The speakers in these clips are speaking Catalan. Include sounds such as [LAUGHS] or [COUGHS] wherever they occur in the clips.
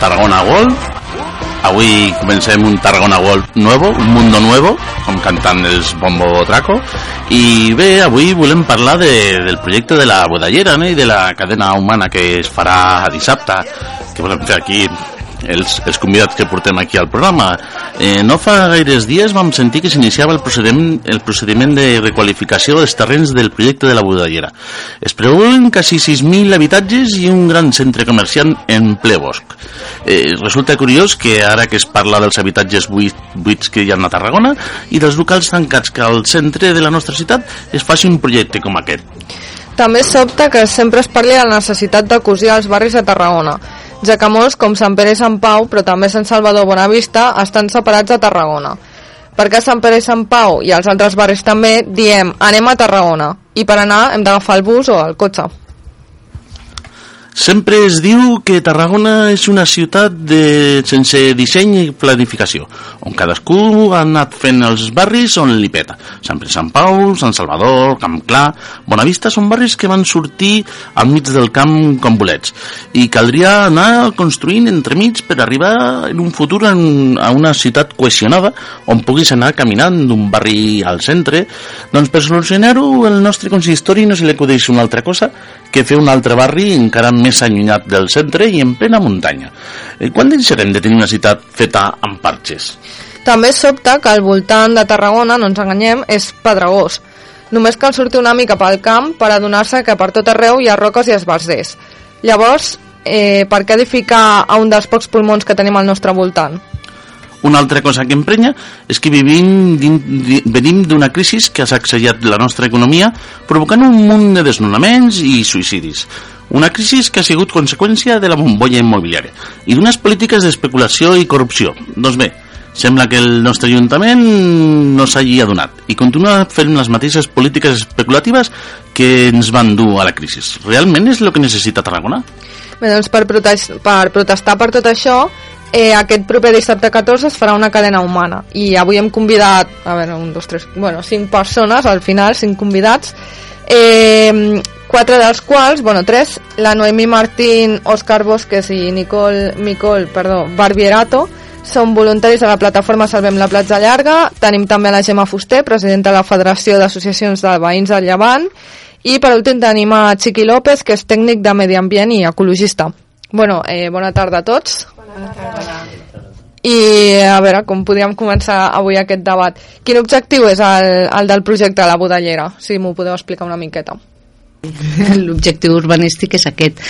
Tarragona World. Avui comencem un Tarragona World nuevo, un mundo nuevo, com cantant els Bombo Traco. I bé, avui volem parlar de, del projecte de la Budallera no? de la cadena humana que es farà dissabte, que volem fer aquí els, els convidats que portem aquí al programa. Eh, no fa gaires dies vam sentir que s'iniciava el, procediment, el procediment de requalificació dels terrenys del projecte de la Budallera. Es preveuen quasi 6.000 habitatges i un gran centre comercial en ple bosc. Eh, resulta curiós que ara que es parla dels habitatges buits, buits que hi ha a Tarragona i dels locals tancats que al centre de la nostra ciutat es faci un projecte com aquest. També sobta que sempre es parli de la necessitat de cosir els barris de Tarragona, ja que molts, com Sant Pere i Sant Pau, però també Sant Salvador Bonavista, estan separats de Tarragona. Perquè Sant Pere i Sant Pau i els altres barris també diem anem a Tarragona i per anar hem d'agafar el bus o el cotxe. Sempre es diu que Tarragona és una ciutat de, sense disseny i planificació, on cadascú ha anat fent els barris on li peta. Sant Sant Pau, Sant Salvador, Camp Clar... Bonavista són barris que van sortir al mig del camp com bolets. I caldria anar construint entremig per arribar en un futur en, a una ciutat cohesionada on puguis anar caminant d'un barri al centre. Doncs per solucionar-ho, el nostre consistori no se li acudeix una altra cosa que fer un altre barri encara més allunyat del centre i en plena muntanya. Eh, Quan deixarem de tenir una ciutat feta amb parxes? També sobta que al voltant de Tarragona, no ens enganyem, és pedregós. Només cal sortir una mica pel camp per adonar-se que per tot arreu hi ha roques i esbarzers. Llavors, eh, per què edificar a un dels pocs pulmons que tenim al nostre voltant? Una altra cosa que emprenya és que vivim din, di, venim d'una crisi que ha sacsejat la nostra economia provocant un munt de desnonaments i suïcidis. Una crisi que ha sigut conseqüència de la bombolla immobiliària i d'unes polítiques d'especulació i corrupció. Doncs bé, sembla que el nostre Ajuntament no s'hagi adonat i continua fent les mateixes polítiques especulatives que ens van dur a la crisi. Realment és el que necessita Tarragona? Bé, doncs per, protes per protestar per tot això, eh, aquest proper dissabte 14 es farà una cadena humana i avui hem convidat, a veure, un, dos, tres, bueno, cinc persones, al final, cinc convidats, eh, quatre dels quals, bueno, tres, la Noemí Martín, Òscar Bosques i Nicole, Micol, perdó, Barbierato, són voluntaris de la plataforma Salvem la Platja Llarga, tenim també la Gemma Fuster, presidenta de la Federació d'Associacions de Veïns del Llevant, i per últim tenim a Chiqui López, que és tècnic de medi ambient i ecologista. Bueno, eh, bona tarda a tots. Bona tarda. I a veure, com podríem començar avui aquest debat. Quin objectiu és el, el del projecte de la Budallera? Si m'ho podeu explicar una miqueta. [LAUGHS] L'objectiu urbanístic és aquest.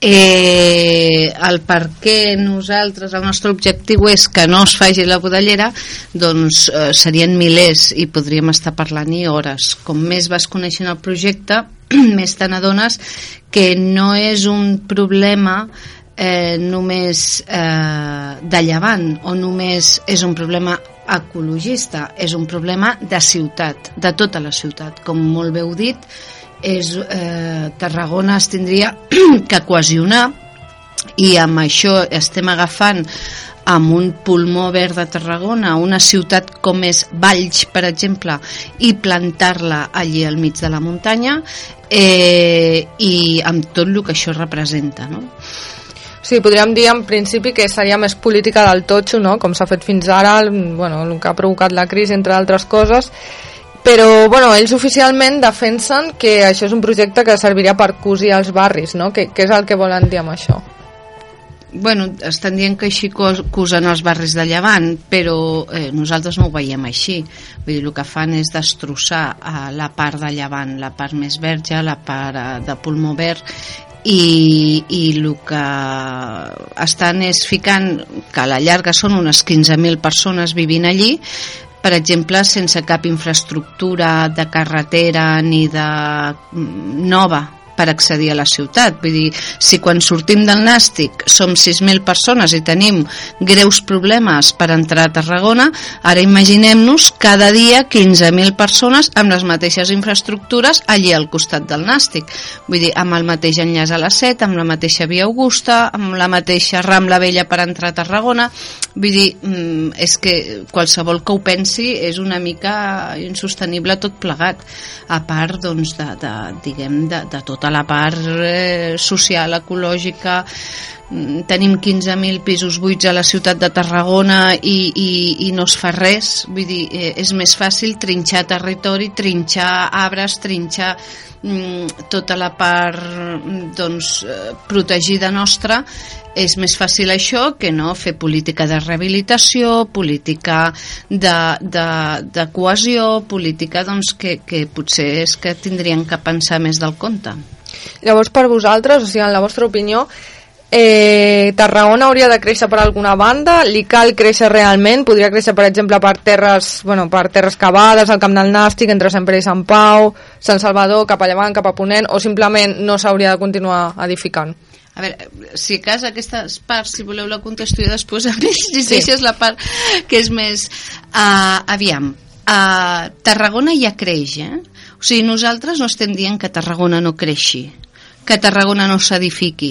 Eh, el per què nosaltres, el nostre objectiu és que no es faci la budellera, doncs eh, serien milers i podríem estar parlant i hores. Com més vas coneixent el projecte, [CLEARS THROAT] més te n'adones que no és un problema eh, només eh, de llevant o només és un problema ecologista, és un problema de ciutat, de tota la ciutat. Com molt bé heu dit, és, eh, Tarragona es tindria [CLEARS THROAT] que cohesionar i amb això estem agafant amb un pulmó verd de Tarragona, una ciutat com és Valls, per exemple, i plantar-la allí al mig de la muntanya eh, i amb tot el que això representa, no? Sí, podríem dir en principi que seria més política del totxo, no? com s'ha fet fins ara, bueno, el que ha provocat la crisi, entre altres coses, però bueno, ells oficialment defensen que això és un projecte que serviria per cosir els barris, no? Què, què és el que volen dir amb això? bueno, estan dient que així acusen els barris de Llevant, però eh, nosaltres no ho veiem així. Vull dir, el que fan és destrossar eh, la part de Llevant, la part més verge, la part eh, de pulmó verd, i, i el que estan és ficant que a la llarga són unes 15.000 persones vivint allí per exemple, sense cap infraestructura de carretera ni de mm, nova per accedir a la ciutat. Vull dir, si quan sortim del Nàstic som 6.000 persones i tenim greus problemes per entrar a Tarragona, ara imaginem-nos cada dia 15.000 persones amb les mateixes infraestructures allí al costat del Nàstic. Vull dir, amb el mateix enllaç a la Set, amb la mateixa via Augusta, amb la mateixa Rambla Vella per entrar a Tarragona. Vull dir, mm, és que qualsevol que ho pensi és una mica insostenible tot plegat, a part doncs, de, de, diguem, de, de tota la part eh, social, ecològica, mm, tenim 15.000 pisos buits a la ciutat de Tarragona i, i, i no es fa res. Vull dir, eh, és més fàcil trinxar territori, trinxar arbres trinxar mm, tota la part mm, doncs, eh, protegida nostra. És més fàcil això que no fer política de rehabilitació, política de, de, de cohesió, política doncs, que, que potser és que tindrien que pensar més del compte. Llavors, per vosaltres, o sigui, en la vostra opinió, eh, Tarragona hauria de créixer per alguna banda? Li cal créixer realment? Podria créixer, per exemple, per terres, bueno, per terres cavades, al Camp del Nàstic, entre Sant Pere i Sant Pau, Sant Salvador, cap a Llevant, cap a Ponent, o simplement no s'hauria de continuar edificant? A veure, si a cas aquestes parts, si voleu la contesto jo després, a més, si sí. és la part que és més... Uh, aviam, uh, Tarragona ja creix, eh? O sigui, nosaltres no estem dient que Tarragona no creixi, que Tarragona no s'edifiqui,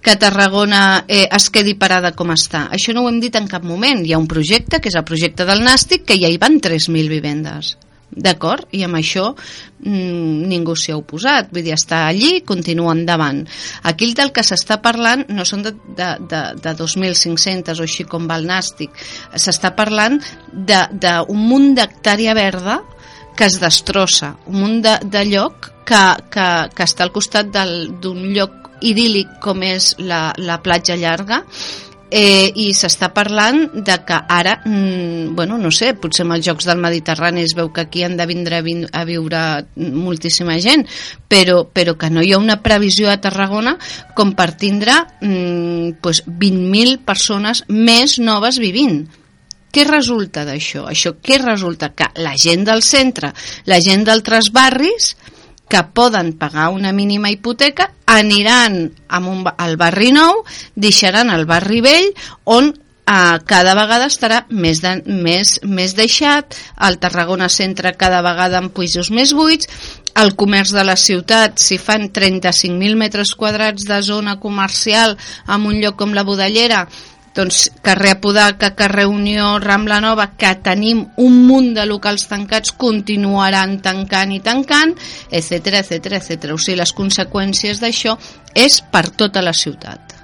que Tarragona eh, es quedi parada com està. Això no ho hem dit en cap moment. Hi ha un projecte, que és el projecte del Nàstic, que ja hi van 3.000 vivendes. D'acord? I amb això mmm, ningú s'hi ha oposat. Vull dir, està allí i continua endavant. Aquí del que s'està parlant no són de, de, de, de 2.500 o així com va el Nàstic. S'està parlant d'un munt d'hectàrea verda que es destrossa, un munt de, de lloc que, que, que està al costat d'un lloc idíl·lic com és la, la platja llarga eh, i s'està parlant de que ara, mm, bueno, no sé, potser amb els Jocs del Mediterrani es veu que aquí han de vindre a viure moltíssima gent, però, però que no hi ha una previsió a Tarragona com per tindre mm, pues 20.000 persones més noves vivint. Què resulta d'això? Això què resulta? Que la gent del centre, la gent d'altres barris, que poden pagar una mínima hipoteca, aniran amb un, al barri nou, deixaran el barri vell, on eh, cada vegada estarà més, de, més, més deixat, el Tarragona Centre cada vegada amb pisos més buits, el comerç de la ciutat, si fan 35.000 metres quadrats de zona comercial en un lloc com la Budellera, doncs carrer Apodaca, carrer Unió, Rambla Nova, que tenim un munt de locals tancats, continuaran tancant i tancant, etc etc etc. O sigui, les conseqüències d'això és per tota la ciutat.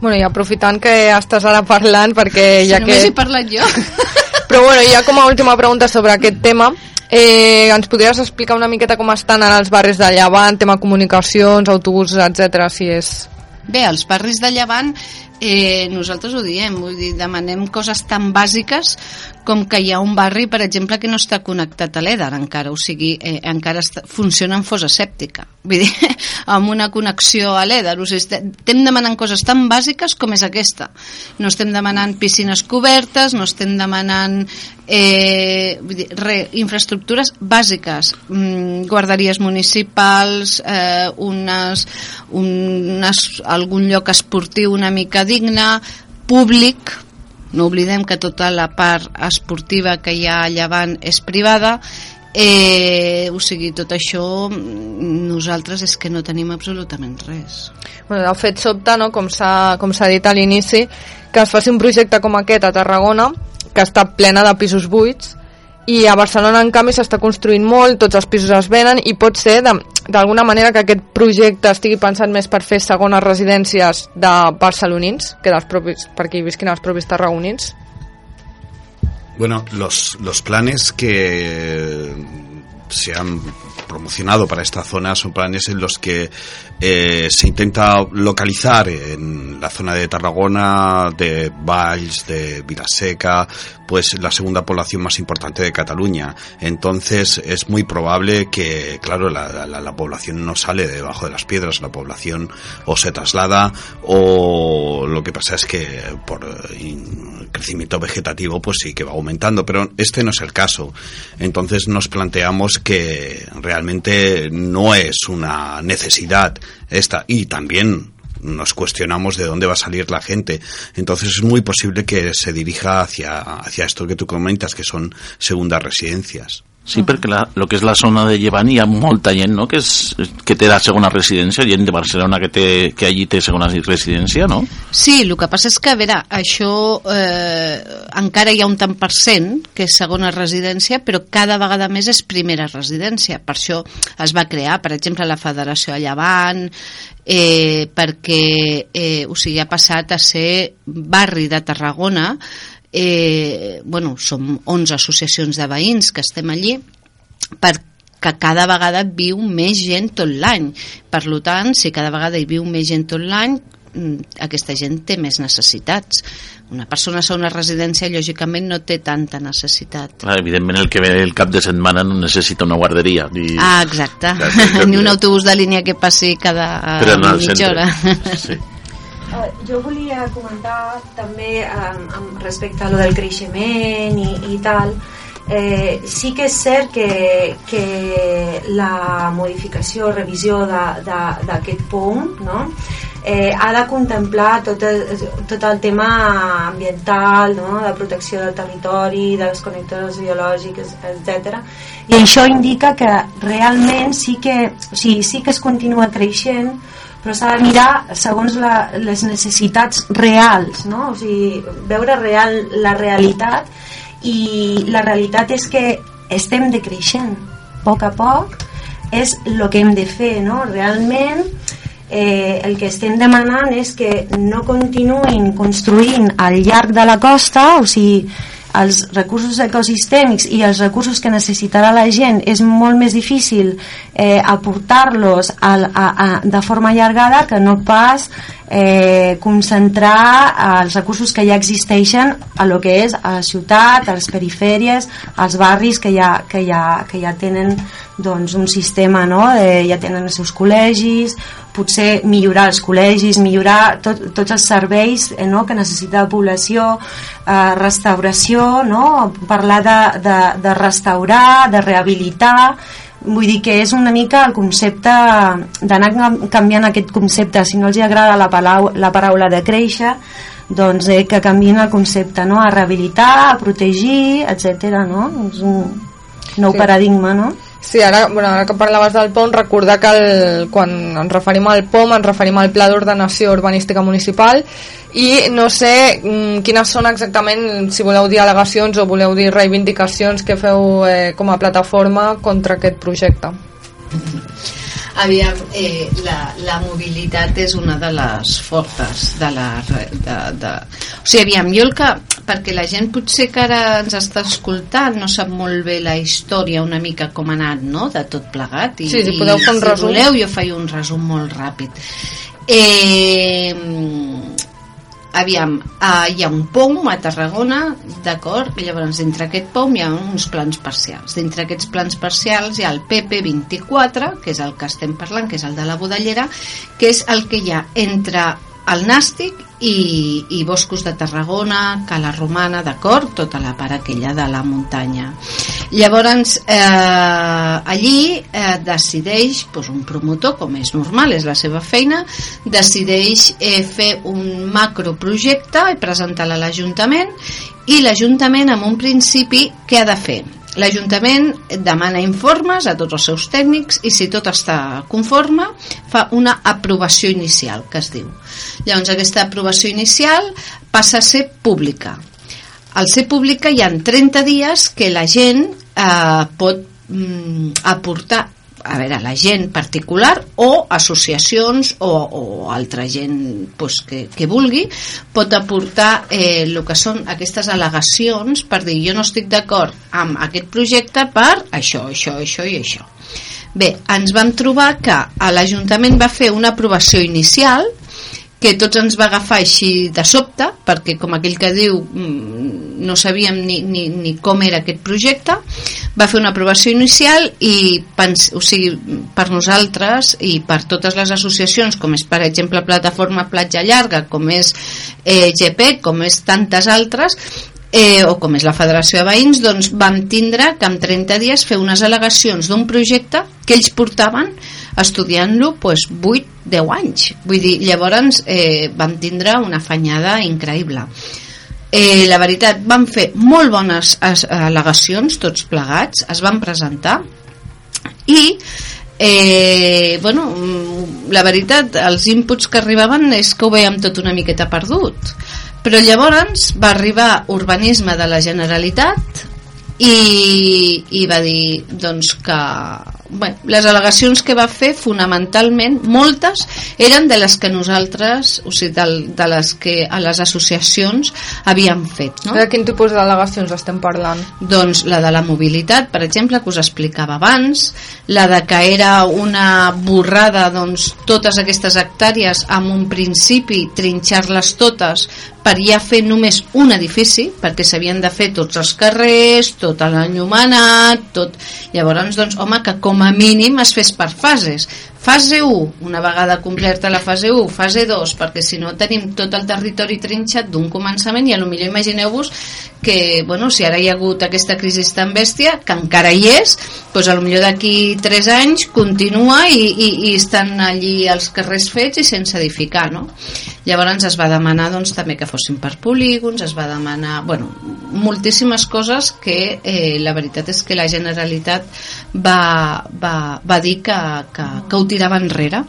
Bueno, i aprofitant que estàs ara parlant, perquè ja si que... només he parlat jo. [LAUGHS] Però bueno, ja com a última pregunta sobre aquest tema, eh, ens podries explicar una miqueta com estan ara els barris de Llevant, tema comunicacions, autobusos, etc. si és... Bé, els barris de Llevant eh, nosaltres ho diem, vull dir, demanem coses tan bàsiques com que hi ha un barri, per exemple, que no està connectat a l'EDAR encara, o sigui, eh, encara està, funciona en fosa sèptica, vull dir, [LAUGHS] amb una connexió a l'EDAR, o sigui, estem demanant coses tan bàsiques com és aquesta. No estem demanant piscines cobertes, no estem demanant eh, vull dir, re, infraestructures bàsiques, mm, guarderies municipals, eh, unes, unes, algun lloc esportiu una mica digne, públic, no oblidem que tota la part esportiva que hi ha a Llevant és privada eh, o sigui, tot això nosaltres és que no tenim absolutament res. Bueno, de fet sobta, no? com s'ha dit a l'inici, que es faci un projecte com aquest a Tarragona, que està plena de pisos buits, i a Barcelona en canvi s'està construint molt, tots els pisos es venen i pot ser d'alguna manera que aquest projecte estigui pensat més per fer segones residències de barcelonins que dels propis, perquè hi visquin els propis tarragonins? Bueno, los, los planes que se han promocionado para esta zona son planes en los que eh, se intenta localizar en la zona de Tarragona, de Valls, de Vilaseca, pues la segunda población más importante de Cataluña. Entonces es muy probable que, claro, la, la, la población no sale debajo de las piedras, la población o se traslada o lo que pasa es que por crecimiento vegetativo pues sí que va aumentando, pero este no es el caso. Entonces nos planteamos que realmente no es una necesidad esta y también nos cuestionamos de dónde va a salir la gente. Entonces es muy posible que se dirija hacia, hacia esto que tú comentas, que son segundas residencias. Sí, perquè la, lo que és la zona de Llevant hi ha molta gent no? que, és, que té la segona residència, gent de Barcelona que, té, que allí té segona residència, no? Sí, el que passa és que, a veure, això eh, encara hi ha un tant per cent que és segona residència, però cada vegada més és primera residència. Per això es va crear, per exemple, la Federació a Llevant, eh, perquè eh, o sigui, ha passat a ser barri de Tarragona, eh, bueno, som 11 associacions de veïns que estem allí per que cada vegada viu més gent tot l'any. Per tant, si cada vegada hi viu més gent tot l'any, mm, aquesta gent té més necessitats. Una persona a una residència, lògicament, no té tanta necessitat. Clar, evidentment, el que ve el cap de setmana no necessita una guarderia. Ni... Ah, exacte. [LAUGHS] Ni un autobús de línia que passi cada mitja hora. Sí. Uh, jo volia comentar també um, amb respecte a lo del creixement i, i tal eh, sí que és cert que, que la modificació o revisió d'aquest punt no? eh, ha de contemplar tot el, tot el tema ambiental, no? de protecció del territori, de les connectores biològiques, etc. I això indica que realment sí que, o sigui, sí que es continua creixent, però s'ha de mirar segons la, les necessitats reals, no? o sigui, veure real, la realitat i la realitat és que estem decreixent a poc a poc és el que hem de fer no? realment eh, el que estem demanant és que no continuïn construint al llarg de la costa o sigui els recursos ecosistèmics i els recursos que necessitarà la gent és molt més difícil eh, aportar-los de forma allargada que no pas eh, concentrar els recursos que ja existeixen a lo que és a la ciutat, a les perifèries, als barris que ja, que ja, que ja tenen doncs, un sistema, no? de, ja tenen els seus col·legis, potser millorar els col·legis, millorar tot, tots els serveis eh, no? que necessita la població, eh, restauració, no? parlar de, de, de restaurar, de rehabilitar, vull dir que és una mica el concepte d'anar canviant aquest concepte si no els agrada la, palau, la paraula de créixer doncs eh, que canvien el concepte no? a rehabilitar, a protegir etc. No? és un nou sí. paradigma no? Sí, ara, bueno, ara que parlaves del POM, recordar que el, quan ens referim al POM ens referim al Pla d'Ordenació Urbanística Municipal i no sé mm, quines són exactament, si voleu dir al·legacions o voleu dir reivindicacions que feu eh, com a plataforma contra aquest projecte. Aviam, eh, la, la mobilitat és una de les fortes de la... De, de... O sigui, aviam, jo el que... Perquè la gent potser que ara ens està escoltant no sap molt bé la història una mica com ha anat, no?, de tot plegat. I, sí, si podeu fer un si resum. voleu, jo faig un resum molt ràpid. Eh, aviam, uh, hi ha un POM a Tarragona, d'acord? Llavors, dintre aquest POM hi ha uns plans parcials. Dintre aquests plans parcials hi ha el PP24, que és el que estem parlant, que és el de la Budellera, que és el que hi ha entre el Nàstic i, i Boscos de Tarragona, Cala Romana, d'acord? Tota la part aquella de la muntanya. Llavors, eh, allí eh, decideix, doncs un promotor, com és normal, és la seva feina, decideix eh, fer un macroprojecte i presentar-lo a l'Ajuntament i l'Ajuntament, en un principi, què ha de fer? L'Ajuntament demana informes a tots els seus tècnics i si tot està conforme fa una aprovació inicial, que es diu. Llavors aquesta aprovació inicial passa a ser pública. Al ser pública hi ha 30 dies que la gent eh, pot mm, aportar a veure, la gent particular o associacions o, o altra gent pues, que, que vulgui pot aportar eh, el que són aquestes al·legacions per dir jo no estic d'acord amb aquest projecte per això, això, això i això. Bé, ens vam trobar que l'Ajuntament va fer una aprovació inicial que tots ens va agafar així de sobte, perquè com aquell que diu mm, no sabíem ni, ni, ni com era aquest projecte, va fer una aprovació inicial i pens, o sigui, per nosaltres i per totes les associacions, com és per exemple Plataforma Platja Llarga, com és eh, GP, com és tantes altres, eh, o com és la Federació de Veïns, doncs vam tindre que en 30 dies fer unes al·legacions d'un projecte que ells portaven estudiant-lo pues, 8-10 anys. Vull dir, llavors eh, vam tindre una afanyada increïble. Eh, la veritat, vam fer molt bones al·legacions, tots plegats, es van presentar i eh, bueno, la veritat, els inputs que arribaven és que ho veiem tot una miqueta perdut. Però llavors va arribar urbanisme de la Generalitat i, i va dir doncs que bé, les al·legacions que va fer fonamentalment moltes eren de les que nosaltres o sigui, de, de les que a les associacions havíem fet no? de quin tipus d'al·legacions estem parlant? doncs la de la mobilitat per exemple que us explicava abans la de que era una borrada doncs totes aquestes hectàrees amb un principi trinxar-les totes per ja fer només un edifici perquè s'havien de fer tots els carrers tot l'enllumenat tot... llavors doncs home que com a mínim es fes per fases fase 1, una vegada completa la fase 1, fase 2, perquè si no tenim tot el territori trinxat d'un començament i a lo millor imagineu-vos que, bueno, si ara hi ha hagut aquesta crisi tan bèstia, que encara hi és, doncs a lo millor d'aquí 3 anys continua i, i, i estan allí els carrers fets i sense edificar, no? Llavors es va demanar doncs, també que fossin per polígons, es va demanar bueno, moltíssimes coses que eh, la veritat és que la Generalitat va, va, va dir que, que, que ho tirava enrere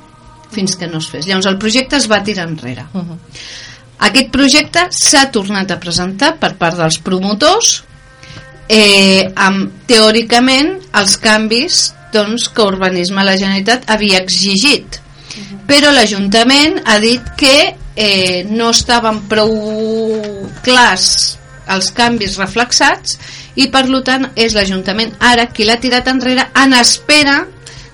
fins que no es fes. Llavors el projecte es va tirar enrere. Uh -huh. Aquest projecte s'ha tornat a presentar per part dels promotors eh, amb teòricament els canvis doncs, que Urbanisme a la Generalitat havia exigit. Uh -huh. Però l'Ajuntament ha dit que eh, no estaven prou clars els canvis reflexats i per tant és l'Ajuntament ara qui l'ha tirat enrere en espera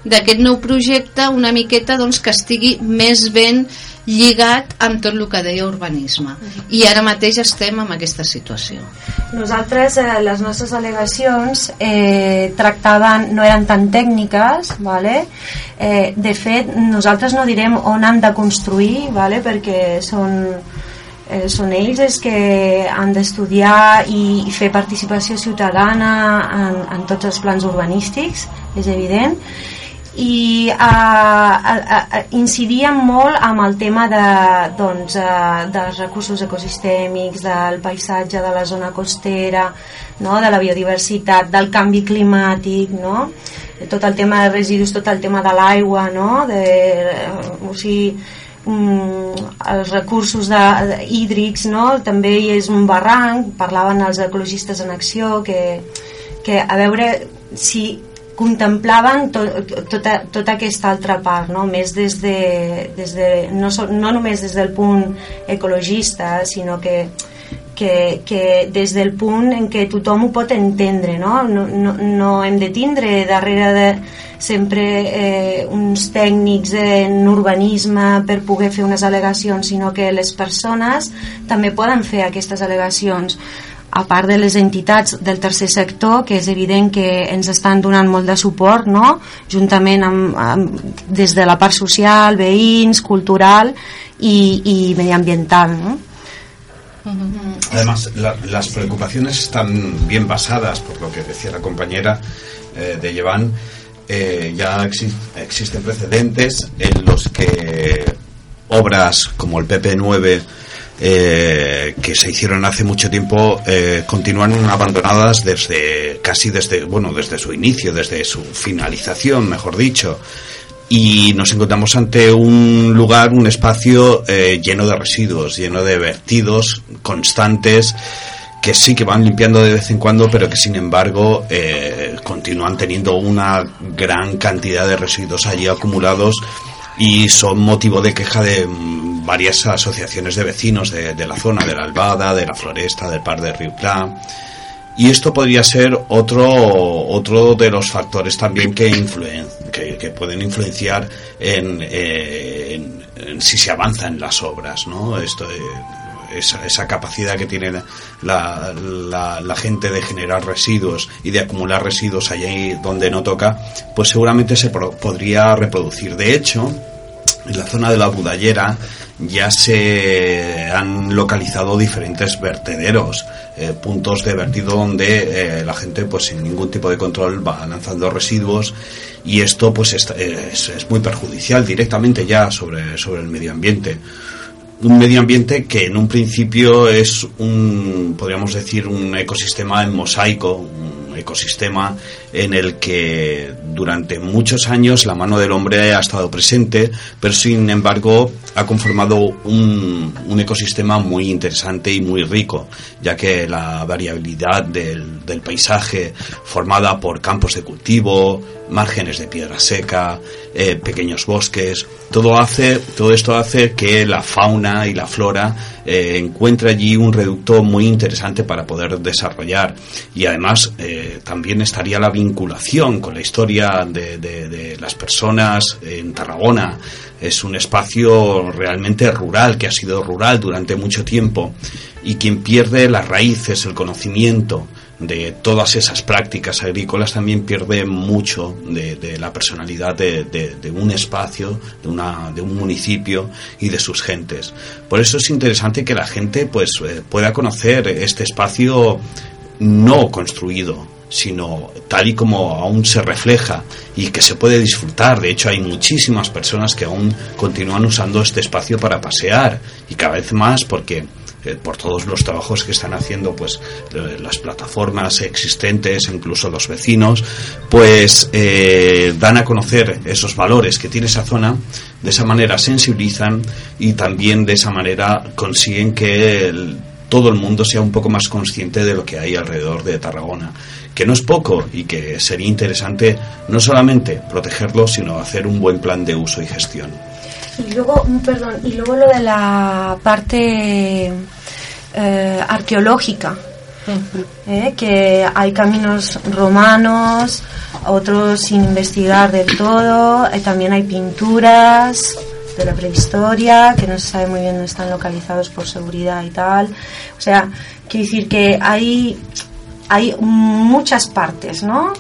d'aquest nou projecte una miqueta doncs, que estigui més ben lligat amb tot el que deia urbanisme i ara mateix estem en aquesta situació nosaltres eh, les nostres al·legacions eh, tractaven, no eren tan tècniques vale? eh, de fet nosaltres no direm on han de construir vale? perquè són eh, són ells els que han d'estudiar i, fer participació ciutadana en, en tots els plans urbanístics és evident i uh, uh, uh, incidíem molt amb el tema de, doncs, uh, dels recursos ecosistèmics, del paisatge de la zona costera, no? de la biodiversitat, del canvi climàtic, no? tot el tema de residus, tot el tema de l'aigua, no? de, uh, o sigui, um, els recursos de, de, hídrics, no? també hi és un barranc, parlaven els ecologistes en acció, que, que a veure si contemplaven to, tota, tota aquesta altra part, no? més des de, des de no, so, no només des del punt ecologista, sinó que, que, que des del punt en què tothom ho pot entendre, no, no, no, no hem de tindre darrere de sempre eh, uns tècnics en urbanisme per poder fer unes al·legacions, sinó que les persones també poden fer aquestes al·legacions a part de les entitats del tercer sector, que és evident que ens estan donant molt de suport, no? juntament amb, amb, des de la part social, veïns, cultural i, i mediambiental. ¿no? Además, la, las preocupaciones están bien basadas, por lo que decía la compañera eh, de Llevan. Eh, ya exi existen precedentes en los que obras como el PP9 eh, que se hicieron hace mucho tiempo eh, continúan abandonadas desde casi desde bueno desde su inicio desde su finalización mejor dicho. Y nos encontramos ante un lugar un espacio eh, lleno de residuos lleno de vertidos constantes que sí que van limpiando de vez en cuando, pero que sin embargo eh, continúan teniendo una gran cantidad de residuos allí acumulados y son motivo de queja de mm, varias asociaciones de vecinos de, de, la zona, de la Albada, de la Floresta, del Par de Río. Y esto podría ser otro, otro de los factores también que, que, pueden influenciar en, eh, en, si se avanza en las obras, ¿no? Esto, eh, esa, esa, capacidad que tiene la, la, gente de generar residuos y de acumular residuos allí donde no toca, pues seguramente se pro, podría reproducir. De hecho, en la zona de la Budallera ya se han localizado diferentes vertederos, eh, puntos de vertido donde eh, la gente pues sin ningún tipo de control va lanzando residuos y esto pues es, es, es muy perjudicial directamente ya sobre, sobre el medio ambiente un medio ambiente que en un principio es un, podríamos decir, un ecosistema en mosaico, un ecosistema en el que durante muchos años la mano del hombre ha estado presente, pero sin embargo ha conformado un, un ecosistema muy interesante y muy rico, ya que la variabilidad del, del paisaje formada por campos de cultivo, márgenes de piedra seca, eh, pequeños bosques, todo hace, todo esto hace que la fauna y la flora eh, encuentre allí un reducto muy interesante para poder desarrollar. Y además eh, también estaría la con la historia de, de, de las personas en Tarragona. Es un espacio realmente rural, que ha sido rural durante mucho tiempo y quien pierde las raíces, el conocimiento, de todas esas prácticas agrícolas también pierde mucho de, de la personalidad de, de, de, un espacio, de, una, de un municipio y de sus gentes. Por eso es interesante que la gente pues, eh, pueda conocer este espacio no construido, sino tal y como aún se refleja y que se puede disfrutar. De hecho, hay muchísimas personas que aún continúan usando este espacio para pasear y cada vez más porque eh, por todos los trabajos que están haciendo pues eh, las plataformas existentes incluso los vecinos pues eh, dan a conocer esos valores que tiene esa zona de esa manera sensibilizan y también de esa manera consiguen que todo el mundo sea un poco más consciente de lo que hay alrededor de Tarragona que no es poco y que sería interesante no solamente protegerlo sino hacer un buen plan de uso y gestión y luego, perdón, y luego lo de la parte eh, arqueológica, eh, que hay caminos romanos, otros sin investigar del todo, eh, también hay pinturas de la prehistoria que no se sabe muy bien dónde están localizados por seguridad y tal. O sea, quiero decir que hay, hay muchas partes, ¿no?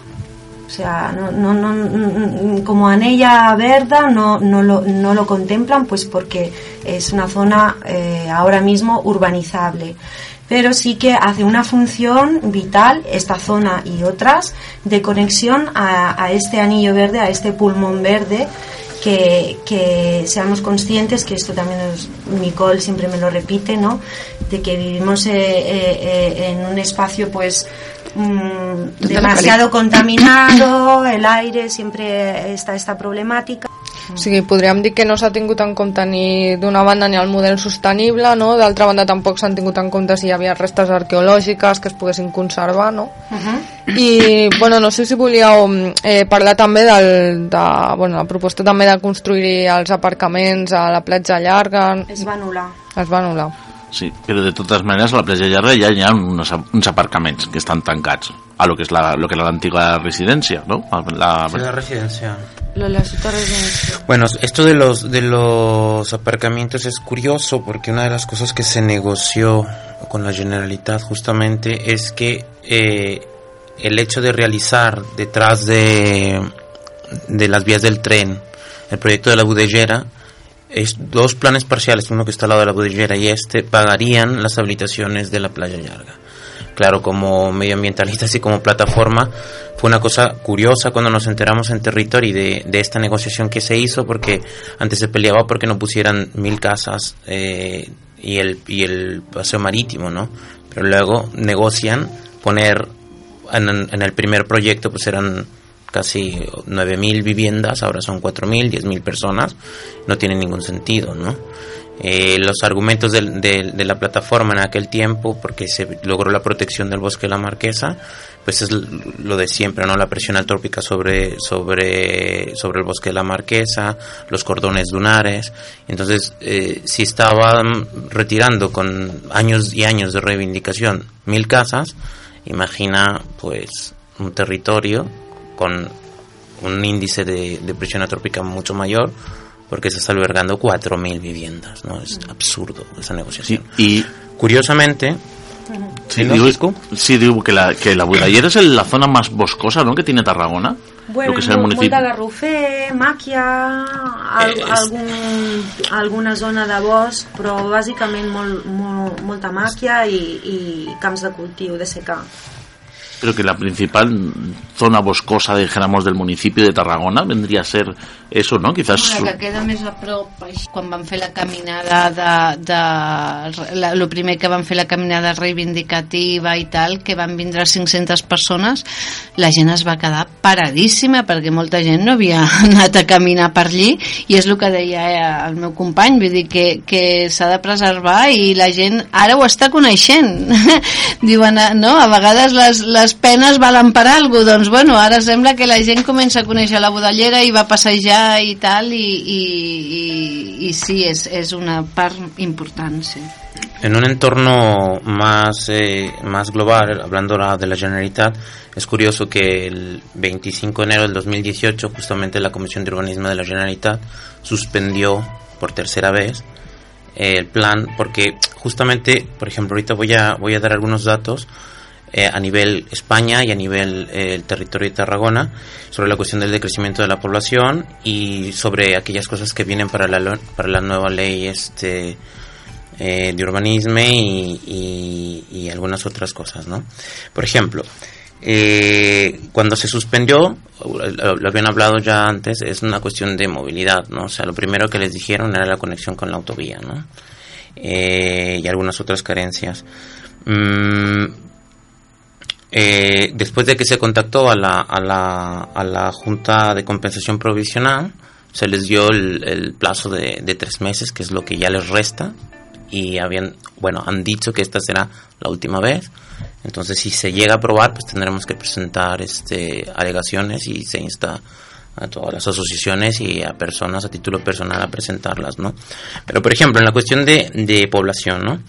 O sea, no, no, no, como Anella Verda no, no, lo, no lo contemplan, pues porque es una zona eh, ahora mismo urbanizable. Pero sí que hace una función vital esta zona y otras de conexión a este anillo verde, a este pulmón verde, que, que, seamos conscientes, que esto también es, Nicole siempre me lo repite, ¿no? De que vivimos eh, eh, en un espacio, pues, mmm, demasiado contaminado, el aire, siempre está esta problemàtica. O sigui, podríem dir que no s'ha tingut en compte ni d'una banda ni el model sostenible, no? d'altra banda tampoc s'han tingut en compte si hi havia restes arqueològiques que es poguessin conservar, no? Uh -huh. I, bueno, no sé si volíeu eh, parlar també del, de, bueno, la proposta també de construir els aparcaments a la platja llarga. Es va anul·lar. Es va anul·lar. Sí, però de totes maneres a la platja llarga ja hi ha uns, uns aparcaments que estan tancats a lo que és la, lo que era l'antiga residència, ¿no? La, sí, la Bueno, esto de los de los aparcamientos es curioso porque una de las cosas que se negoció con la Generalitat justamente es que eh, el hecho de realizar detrás de, de las vías del tren el proyecto de la Budellera es dos planes parciales, uno que está al lado de la bodillera y este, pagarían las habilitaciones de la playa larga. Claro, como medioambientalistas y como plataforma, fue una cosa curiosa cuando nos enteramos en territorio de, esta negociación que se hizo, porque antes se peleaba porque no pusieran mil casas eh, y, el, y el paseo marítimo, ¿no? Pero luego negocian poner en, en el primer proyecto, pues eran casi 9.000 viviendas, ahora son 4.000, 10.000 personas, no tiene ningún sentido, ¿no? Eh, los argumentos de, la plataforma en aquel tiempo, porque se logró la protección del bosque de la Marquesa, pues es lo de siempre, ¿no? La presión antrópica sobre, sobre, sobre el bosque de la Marquesa, los cordones dunares. Entonces, eh, si estaban retirando con años y años de reivindicación mil casas, Imagina pues un territorio con un índice de, de presión atrópica mucho mayor porque se está albergando 4.000 viviendas, ¿no? Es absurdo esa negociación. Y Curiosamente, sí, ¿Sí, no, digo, sí, digo que la, que la Budallera es el- la zona más boscosa, ¿no? Que tiene Tarragona. Bueno, lo que es el municipio. de garrofer, màquia, al, algun, alguna zona de bosc, però bàsicament molt, molt, molta màquia i, i camps de cultiu, de secà. Pero que la principal zona boscosa, dijéramos, del municipio de Tarragona vendría a ser eso, ¿no? Quizás. La que queda més a prop, quan van fer la caminada de... de la, lo primer que van fer la caminada reivindicativa i tal, que van vindre 500 persones, la gent es va quedar paradíssima perquè molta gent no havia [LAUGHS] anat a caminar per allí i és el que deia eh, el meu company, vull dir que, que s'ha de preservar i la gent ara ho està coneixent. [LAUGHS] Diuen, eh, no, a vegades les, les penes valen per cosa, doncs bueno, ara sembla que la gent comença a conèixer la budellera i va passejar i tal i, i, i, i sí, és, és una part important, sí. En un entorno más, eh, más global, hablando de la Generalitat, es curioso que el 25 de enero del 2018, justamente la Comisión de Urbanismo de la Generalitat suspendió por tercera vez eh, el plan, porque justamente, por ejemplo, ahorita voy a, voy a dar algunos datos eh, a nivel España y a nivel eh, el territorio de Tarragona sobre la cuestión del decrecimiento de la población y sobre aquellas cosas que vienen para la, para la nueva ley este eh, de urbanismo y, y- algunas otras cosas, ¿no? Por ejemplo, eh, cuando se suspendió, lo, lo habían hablado ya antes, es una cuestión de movilidad, ¿no? O sea, lo primero que les dijeron era la conexión con la autovía, ¿no? Eh, y algunas otras carencias. Mm, eh, después de que se contactó a la, a la, a la Junta de Compensación Provisional, se les dio el, plazo de, de tres meses, que es lo que ya les resta, y habían, bueno, han dicho que esta será la última vez. Entonces, si se llega a aprobar, pues tendremos que presentar este alegaciones y se insta a todas las asociaciones y a personas a título personal a presentarlas, ¿no? Pero, por ejemplo, en la cuestión de, de población, ¿no?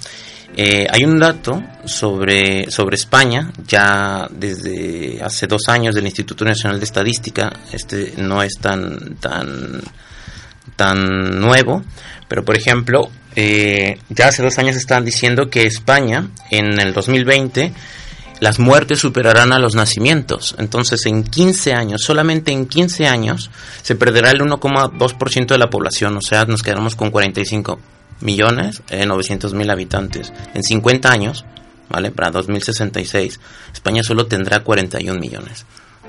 Eh, hay un dato sobre, sobre España, ya desde hace dos años del Instituto Nacional de Estadística, este no es tan, tan, tan nuevo, pero por ejemplo, eh, ya hace dos años estaban diciendo que España en el 2020 las muertes superarán a los nacimientos. Entonces, en 15 años, solamente en 15 años, se perderá el 1,2% de la población. O sea, nos quedamos con 45 millones, eh, 900 mil habitantes. En 50 años, ¿vale? Para 2066, España solo tendrá 41 millones,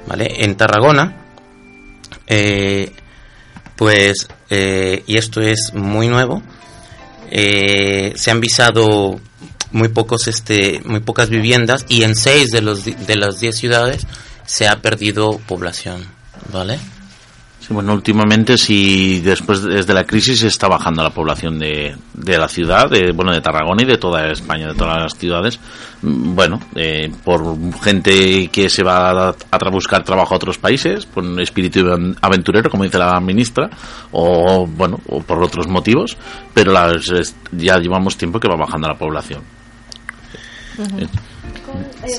¿vale? En Tarragona, eh, pues, eh, y esto es muy nuevo, eh, se han visado muy pocos este muy pocas viviendas y en seis de los de las 10 ciudades se ha perdido población vale bueno, últimamente sí, después desde la crisis está bajando la población de, de la ciudad, de, bueno, de Tarragona y de toda España, de todas las ciudades. Bueno, eh, por gente que se va a, a buscar trabajo a otros países, por un espíritu aven- aventurero, como dice la ministra, o bueno, o por otros motivos, pero ya llevamos tiempo que va bajando la población.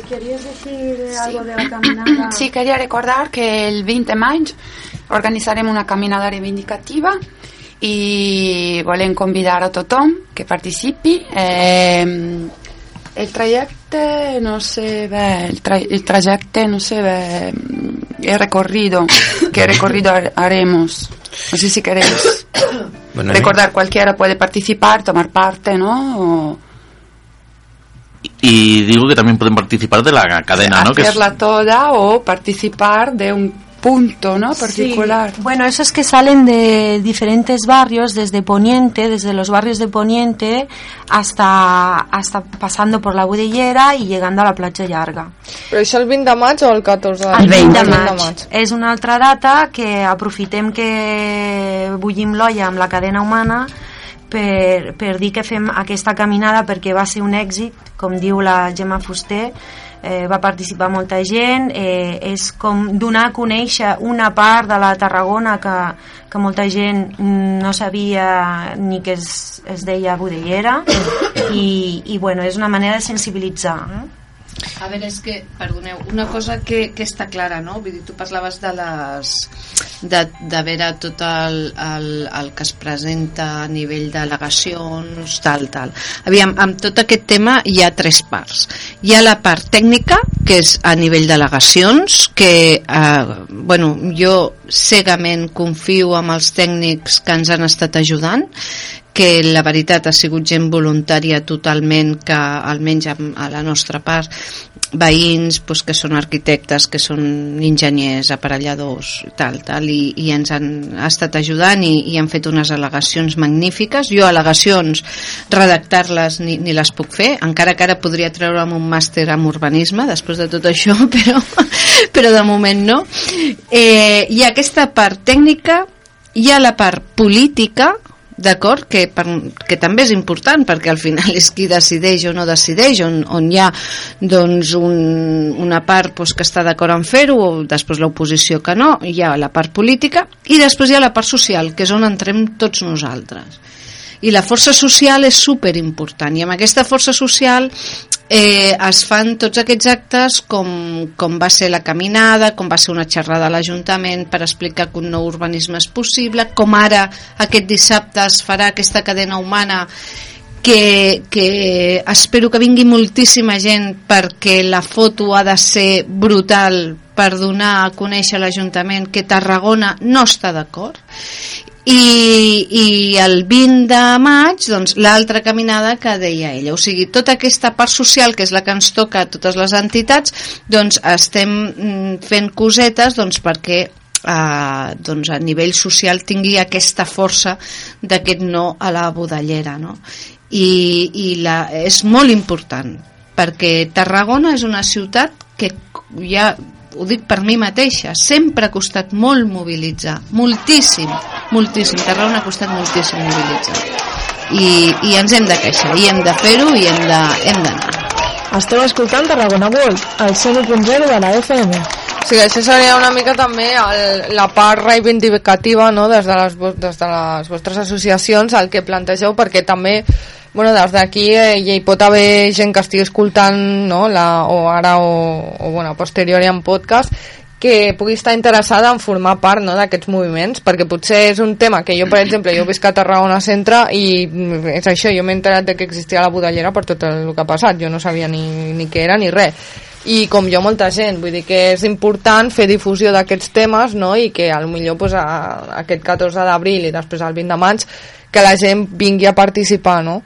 ¿Querías decir algo de la caminada? [CLEARS THROAT] Sí, quería recordar que el 20 de maig organitzarem una caminada reivindicativa i volem convidar a tothom que participi. Eh, el trajecte, no sé bé, el, tra el trajecte, no sé bé, el recorrido, [COUGHS] qué recorrido har- haremos. No sé si queréis bueno, recordar, cualquiera puede participar, tomar parte, ¿no? O Y digo que también pueden participar de la cadena, ¿no? Que es- hacerla toda o participar de un punto, ¿no? Particular. Sí. Bueno, esos que salen de diferentes barrios, desde Poniente, desde los barrios de Poniente, hasta, hasta pasando por la Budellera y llegando a la platja llarga. Però això el 20 de maig o el 14 El 20 de maig. És una altra data que aprofitem que bullim l'olla amb la cadena humana per, per dir que fem aquesta caminada perquè va ser un èxit, com diu la Gemma Fuster, eh, va participar molta gent, eh, és com donar a conèixer una part de la Tarragona que, que molta gent no sabia ni que es, es deia Budellera i, i bueno, és una manera de sensibilitzar. Eh? A veure, és que, perdoneu, una cosa que, que està clara, no? Vull dir, tu parlaves de les... de, de veure tot el, el, el que es presenta a nivell d'al·legacions, tal, tal. Aviam, amb tot aquest tema hi ha tres parts. Hi ha la part tècnica, que és a nivell d'al·legacions, que, eh, bueno, jo cegament confio amb els tècnics que ens han estat ajudant, que la veritat ha sigut gent voluntària totalment que almenys a la nostra part veïns pues, que són arquitectes que són enginyers, aparelladors tal, tal, i, i ens han estat ajudant i, i han fet unes al·legacions magnífiques, jo al·legacions redactar-les ni, ni les puc fer encara que ara podria treure'm un màster en urbanisme després de tot això [LAUGHS] però, però de moment no. Eh, ha aquesta part tècnica hi ha la part política d'acord? Que, per, que també és important perquè al final és qui decideix o no decideix on, on hi ha doncs, un, una part doncs, que està d'acord en fer-ho o després l'oposició que no hi ha la part política i després hi ha la part social que és on entrem tots nosaltres i la força social és super important i amb aquesta força social eh, es fan tots aquests actes com, com va ser la caminada, com va ser una xerrada a l'Ajuntament per explicar que un nou urbanisme és possible, com ara aquest dissabte es farà aquesta cadena humana que, que espero que vingui moltíssima gent perquè la foto ha de ser brutal per donar a conèixer a l'Ajuntament que Tarragona no està d'acord i, i el 20 de maig doncs, l'altra caminada que deia ella o sigui, tota aquesta part social que és la que ens toca a totes les entitats doncs estem mm, fent cosetes doncs, perquè eh, doncs a nivell social tingui aquesta força d'aquest no a la budellera no? i, i la, és molt important perquè Tarragona és una ciutat que ja ho dic per mi mateixa, sempre ha costat molt mobilitzar, moltíssim, moltíssim, Tarragona ha costat moltíssim mobilitzar. I, i ens hem de queixar, i hem de fer-ho, i hem d'anar. Esteu escoltant Tarragona World, el 101.0 de la FM. Sí, això seria una mica també el, la part reivindicativa no? des, de les, des de les vostres associacions, el que plantegeu, perquè també bueno, des d'aquí eh, hi pot haver gent que estigui escoltant no, la, o ara o, o bueno, posterior en podcast que pugui estar interessada en formar part no, d'aquests moviments, perquè potser és un tema que jo, per exemple, jo visc a Tarragona Centre i és això, jo m'he enterat de que existia la budellera per tot el que ha passat, jo no sabia ni, ni què era ni res i com jo molta gent, vull dir que és important fer difusió d'aquests temes no? i que al millor pues, a, aquest 14 d'abril i després el 20 de maig que la gent vingui a participar no?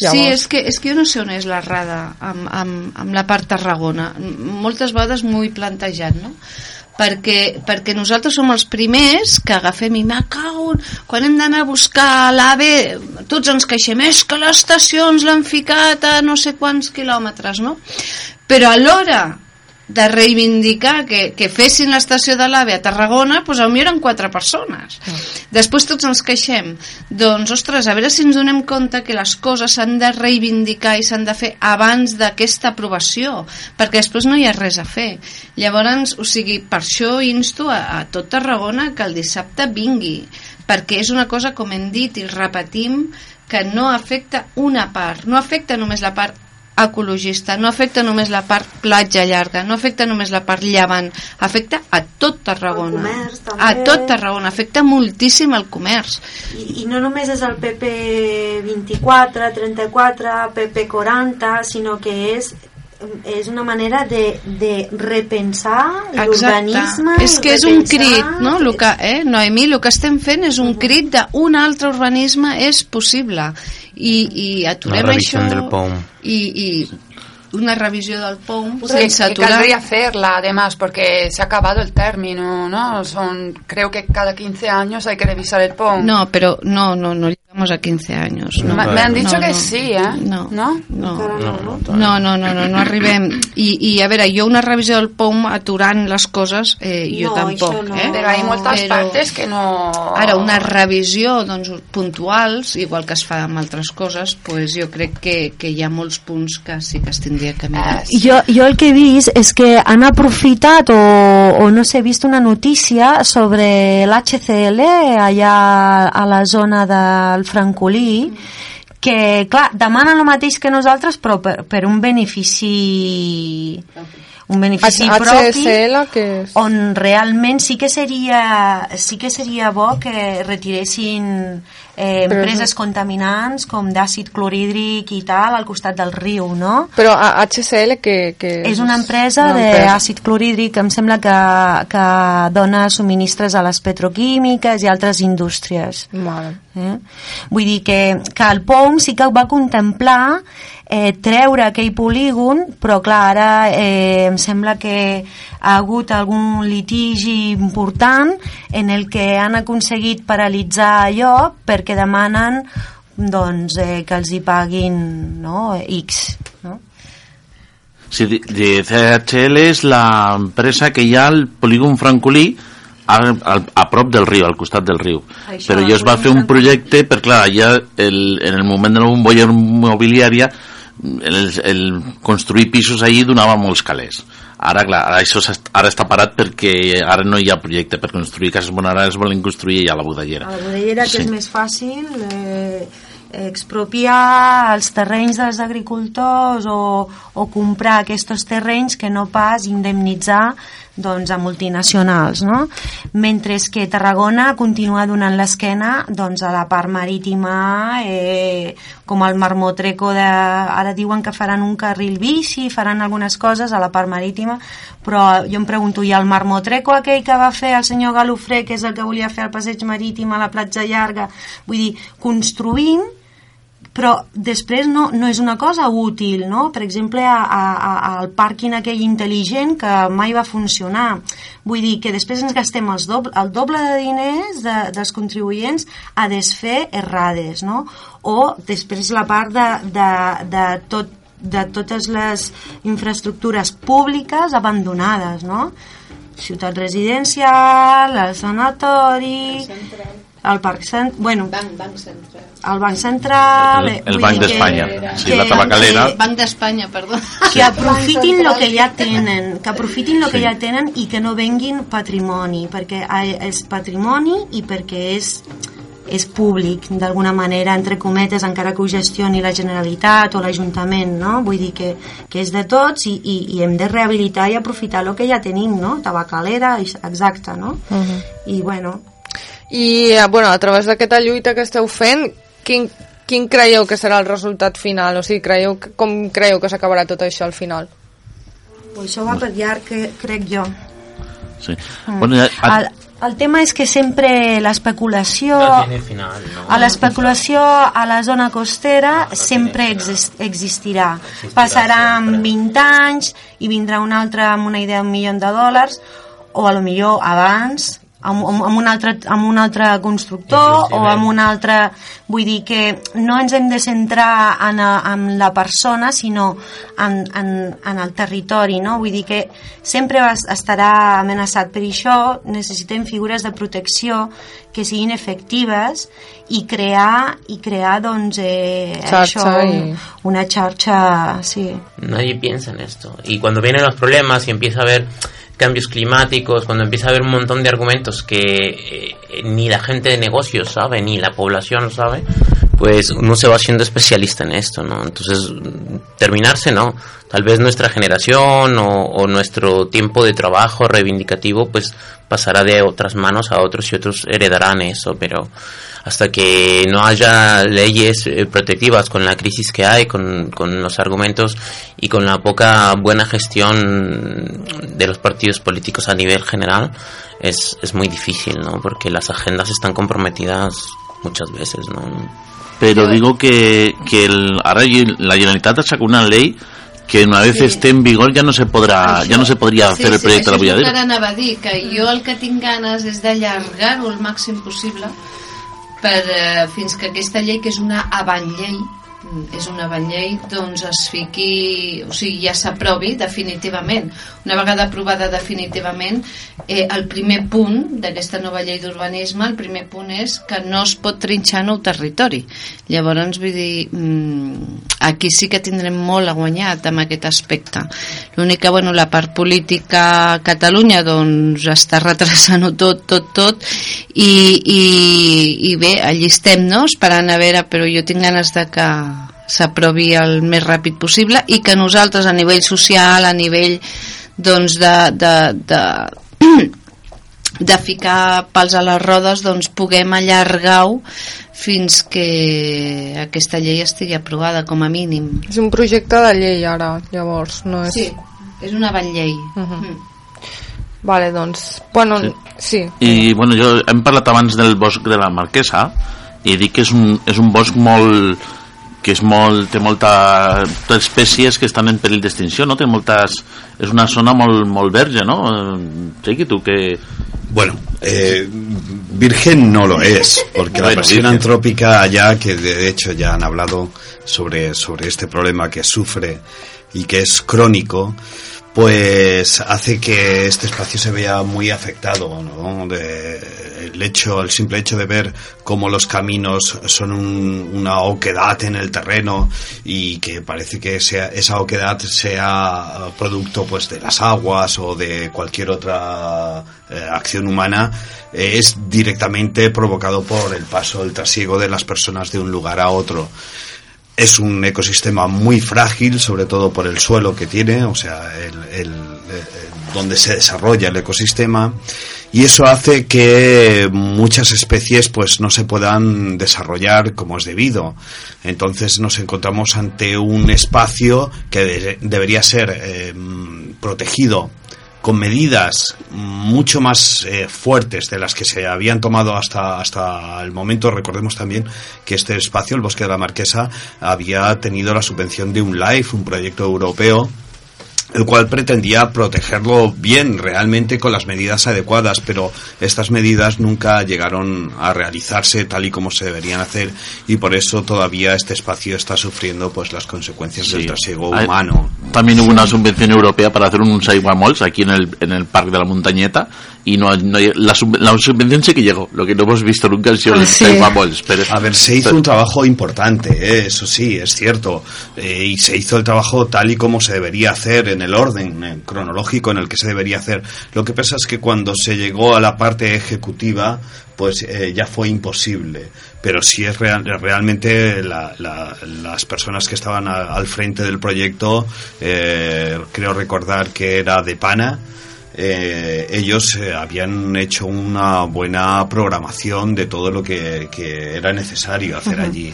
Llavors... Sí, és que, és que jo no sé on és l'errada amb, amb, amb la part Tarragona. Moltes vegades m'ho he plantejat, no? perquè, perquè nosaltres som els primers que agafem i me cauen quan hem d'anar a buscar l'AVE tots ens queixem, és que les estacions l'han ficat a no sé quants quilòmetres no? però alhora de reivindicar que, que fessin l'estació de l'AVE a Tarragona, doncs potser eren quatre persones. Mm. Després tots ens queixem. Doncs, ostres, a veure si ens donem compte que les coses s'han de reivindicar i s'han de fer abans d'aquesta aprovació, perquè després no hi ha res a fer. Llavors, o sigui, per això insto a, a tot Tarragona que el dissabte vingui, perquè és una cosa, com hem dit i repetim, que no afecta una part, no afecta només la part ecologista, no afecta només la part platja llarga, no afecta només la part llevant, afecta a tot Tarragona. Comerç, a tot Tarragona, afecta moltíssim el comerç. I, I no només és el PP 24, 34, PP 40, sinó que és és una manera de, de repensar l'urbanisme és que és un crit no? El que, eh, Noemí, el que estem fent és un crit d'un altre urbanisme és possible i, i aturem això del POM. i, i una revisión del POM sí, sense aturar. Caldría hacerla, además, porque se ha acabado el término, ¿no? Son, creo que cada 15 años hay que revisar el POM. No, pero no, no, no Vamos a 15 años. No, me han dicho no, que no. sí, ¿eh? No. No? No, no, no, no, no, no arribem. I, I a veure, jo una revisió del POM aturant les coses, eh, jo tampoc. No. Eh? Però hi ha moltes Però... partes que no... Ara, una revisió doncs, puntuals, igual que es fa amb altres coses, pues jo crec que, que hi ha molts punts que sí que es tindria que mirar. Ah, jo, jo el que he vist és que han aprofitat o, o no sé, vist una notícia sobre l'HCL allà a la zona del Francolí que, clar, demanen el mateix que nosaltres, però per, per un benefici un benefici H- propi HSL, que és? on realment sí que seria sí que seria bo que retiressin eh, Però- empreses contaminants com d'àcid clorhídric i tal al costat del riu, no? Però a HCL que, que És una empresa una empresa. d'àcid clorhídric, em sembla que, que dona subministres a les petroquímiques i altres indústries. Vale. Eh? Vull dir que, que el POM sí que va contemplar eh, treure aquell polígon, però clar, ara eh, em sembla que ha hagut algun litigi important en el que han aconseguit paralitzar allò perquè demanen doncs, eh, que els hi paguin no, X. No? Sí, de, de CHL és l'empresa que hi ha al polígon francolí a, a, a prop del riu, al costat del riu. Això, Però jo es va fer un projecte, per clar, allà el, en el moment de la bombolla immobiliària el, el construir pisos allí donava molts calés. Ara, clar, ara això s'est- ara està parat perquè ara no hi ha projecte per construir cases bones, ara es volen construir ja la Budellera. A la Budellera, que Sí. és més fàcil eh, expropiar els terrenys dels agricultors o, o comprar aquests terrenys que no pas indemnitzar doncs, a multinacionals, no? Mentre que Tarragona continua donant l'esquena doncs, a la part marítima, eh, com el Marmotreco de... Ara diuen que faran un carril bici, faran algunes coses a la part marítima, però jo em pregunto, i el Marmotreco aquell que va fer el senyor Galofré, que és el que volia fer el passeig marítim a la platja llarga, vull dir, construïm però després no, no és una cosa útil, no? Per exemple, a, a, a- al pàrquing aquell intel·ligent que mai va funcionar. Vull dir que després ens gastem els doble, el doble de diners de, dels contribuents a desfer errades, no? O després la part de, de, de tot de totes les infraestructures públiques abandonades, no? Ciutat residencial, el sanatori, el parc cent... Bueno, Banc, banc central. el Banc Central... El- eh, el Banc d'Espanya. Sí, que- la tabacalera. que- Banc d'Espanya, perdó. que aprofitin el que ja tenen, que aprofitin el que ja tenen i que no venguin patrimoni, perquè és patrimoni i perquè és és públic, d'alguna manera, entre cometes, encara que ho gestioni la Generalitat o l'Ajuntament, no? Vull dir que, que és de tots i, i, i hem de rehabilitar i aprofitar el que ja tenim, no? Tabacalera, exacte, no? Uh -huh. I, bueno, I, eh, bueno, a través d'aquesta lluita que esteu fent, quin, quin creieu que serà el resultat final? O sigui, creieu, com creieu que s'acabarà tot això al final? pues això va per llarg, que, crec jo. Sí. Bueno, ja, El, el tema és que sempre l'especulació... No final, ¿no? A l'especulació a la zona costera sempre exis existirà. Passaran 20 anys i vindrà un altre amb una idea d'un milió de dòlars o a lo millor abans amb, amb, amb, un altre, amb un altre constructor o amb un altre... Vull dir que no ens hem de centrar en, a, en la persona, sinó en, en, en el territori, no? Vull dir que sempre es- estarà amenaçat. Per això necessitem figures de protecció que siguin efectives i crear, i crear doncs, eh, Xarxa això, i- una xarxa... Sí. Nadie piensa en esto. Y cuando vienen los problemas y empieza a haber cambios climáticos, cuando empieza a haber un montón de argumentos que eh, ni la gente de negocios sabe, ni la población sabe, pues uno se va haciendo especialista en esto, ¿no? Entonces, terminarse, ¿no? Tal vez nuestra generación o, o nuestro tiempo de trabajo reivindicativo, pues pasará de otras manos a otros y otros heredarán eso, pero hasta que no haya leyes eh, protectivas con la crisis que hay, con, con los argumentos y con la poca buena gestión de los partidos políticos a nivel general, es, es muy difícil, ¿no? Porque las agendas están comprometidas muchas veces, ¿no? Pero digo que, que el, ahora la Generalitat sacó una ley que una vez esté en vigor ya no se podrá ya no se podría hacer el proyecto de la això és el que Bulladera. ara anava a dir, que jo el que tinc ganes és d'allargar-ho el màxim possible per, eh, fins que aquesta llei, que és una avantllei, és una avantllei, doncs es fiqui, o sigui, ja s'aprovi definitivament. Una vegada aprovada definitivament, eh, el primer punt d'aquesta nova llei d'urbanisme, el primer punt és que no es pot trinxar nou territori. Llavors, vull dir, mm, aquí sí que tindrem molt a guanyar amb aquest aspecte. L'únic que, bueno, la part política a Catalunya doncs està retrasant-ho tot, tot, tot i, i, i bé, allí estem, no?, esperant a veure, però jo tinc ganes de que s'aprovi el més ràpid possible i que nosaltres a nivell social, a nivell doncs de, de, de [CLEARS THROAT] de ficar pals a les rodes doncs puguem allargar-ho fins que aquesta llei estigui aprovada com a mínim És un projecte de llei ara, llavors, no és... Sí, és una van llei. Uh -huh. mm. Vale, doncs, bueno, sí. sí. I, bueno, jo hem parlat abans del bosc de la Marquesa i dic que és un, és un bosc molt que és molt, té molta espècies que estan en perill d'extinció, no? Té moltes, és una zona molt, molt verge, no? Sigui tu que bueno, eh, virgen no lo es, porque la presión antrópica allá, que de hecho ya han hablado sobre, sobre este problema que sufre y que es crónico, pues hace que este espacio se vea muy afectado, ¿no? De, el hecho, el simple hecho de ver cómo los caminos son una oquedad en el terreno y que parece que sea, esa oquedad sea producto pues de las aguas o de cualquier otra eh, acción humana eh, es directamente provocado por el paso, el trasiego de las personas de un lugar a otro es un ecosistema muy frágil, sobre todo por el suelo que tiene, o sea, el, donde se desarrolla el ecosistema, y eso hace que muchas especies pues no se puedan desarrollar como es debido. Entonces nos encontramos ante un espacio que debería ser eh, protegido con medidas mucho más eh, fuertes de las que se habían tomado hasta, hasta el momento. Recordemos también que este espacio, el Bosque de la Marquesa, había tenido la subvención de un LIFE, un proyecto europeo el cual pretendía protegerlo bien, realmente con las medidas adecuadas, pero estas medidas nunca llegaron a realizarse tal y como se deberían hacer y por eso todavía este espacio está sufriendo pues las consecuencias del trasiego humano. También hubo una subvención europea para hacer un Malls aquí en el, en el Parque de la Montañeta y no, no la, la, subvención sí que llegó, lo que no hemos visto nunca ha sido el sí. Pero, a ver, se hizo un trabajo importante, ¿eh? eso sí, es cierto, eh, y se hizo el trabajo tal y como se debería hacer en el orden cronológico en el que se debería hacer. Lo que pasa es que cuando se llegó a la parte ejecutiva, pues eh, ya fue imposible. Pero si es real, realmente las personas que estaban al frente del proyecto, eh, creo recordar que era de Pana, eh, ellos habían hecho una buena programación de todo lo que, era necesario hacer allí.